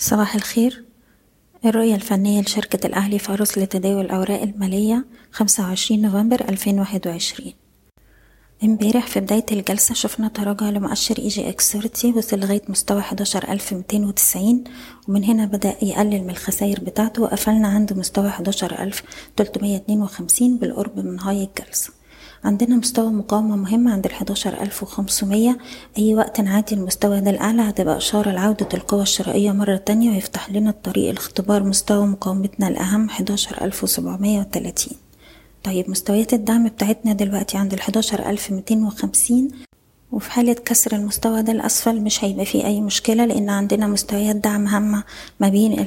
صباح الخير. الرؤية الفنية لشركة الأهلي فاروس لتداول الأوراق المالية خمسة وعشرين نوفمبر ألفين واحد وعشرين. امبارح في بداية الجلسة شفنا تراجع لمؤشر EGX 30 وصل لغاية مستوى حداشر ألف ميتين وتسعين ومن هنا بدأ يقلل من الخسائر بتاعته وقفلنا عند مستوى حداشر ألف تلتمية اتنين وخمسين بالقرب من high الجلسة. عندنا مستوى مقاومة مهم عند ألف وخمسمية. أي وقت نعدي المستوى ده الأعلى هتبقى إشارة لعودة القوى الشرائية مرة تانية ويفتح لنا الطريق لاختبار مستوى مقاومتنا الأهم حداشر ألف وسبعمية وتلاتين. طيب مستويات الدعم بتاعتنا دلوقتي عند ميتين وخمسين. وفي حالة كسر المستوى ده الأسفل مش هيبقى فيه أي مشكلة لأن عندنا مستويات دعم هامة ما بين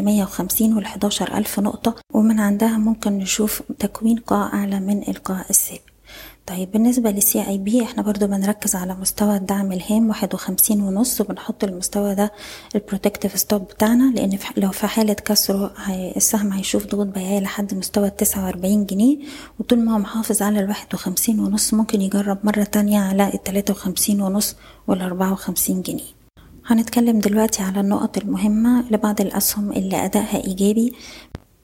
مية وخمسين والحداشر ألف نقطة ومن عندها ممكن نشوف تكوين قاع أعلى من القاع السابق. طيب بالنسبة لل CIB إحنا برضو بنركز على مستوى الدعم الهام واحد وخمسين ونص وبنحط المستوى ده ال protective stop بتاعنا لأن لو في حالة كسره هي السهم هيشوف ضغوط بيعية لحد مستوى التسعة وأربعين جنيه وطول ما هو محافظ على الواحد وخمسين ونص ممكن يجرب مرة تانية على التلاتة وخمسين ونص والأربعة وخمسين جنيه. هنتكلم دلوقتي على النقط المهمة لبعض الأسهم اللي أدائها إيجابي.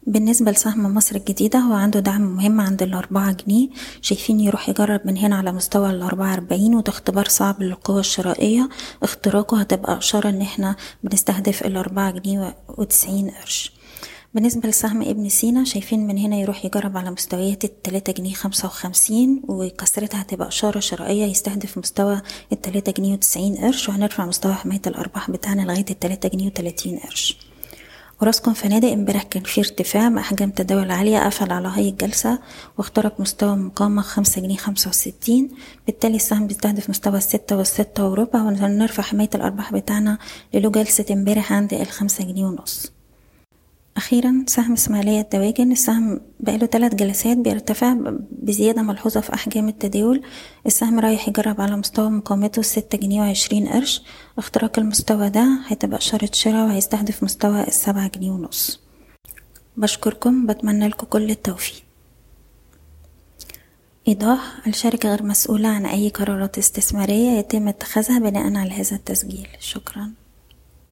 بالنسبة لسهم مصر الجديدة هو عنده دعم مهم عند الأربعة جنيه. شايفين يروح يجرب من هنا على مستوى الأربعة أربعين وده اختبار صعب للقوة الشرائية. اختراقه هتبقى إشارة إن إحنا بنستهدف الأربعة جنيه وتسعين قرش. بالنسبة لسهم ابن سينا شايفين من هنا يروح يجرب على مستويات التلاتة جنيه خمسة وخمسين وكسرتها هتبقى إشارة شرائية يستهدف مستوى التلاتة جنيه وتسعين قرش. وهنرفع مستوى حماية الأرباح بتاعنا لغاية التلاتة جنيه وتلاتين قرش. وراسكم فنادق امبارح كان في ارتفاع مع أحجام تداول عالية قفل على هاي الجلسة واخترق مستوى مقاومة خمسة جنيه خمسة وستين. بالتالي السهم بيستهدف مستوى الستة والستة وربع ونرفع حماية الأرباح بتاعنا للو جلسة امبارح عند الخمسة جنيه ونص. أخيرا سهم إسماعيلية الدواجن السهم بقاله ثلاث جلسات بيرتفع بزيادة ملحوظة في أحجام التداول. السهم رايح يجرب على مستوى مقاومته ستة جنيه وعشرين قرش. اختراق المستوى ده هتبقى إشارة شراء وهيستهدف مستوى السبعة جنيه ونص. بشكركم بتمنى لكم كل التوفيق. إيضاح الشركة غير مسؤولة عن أي قرارات استثمارية يتم اتخاذها بناء على هذا التسجيل. شكراً.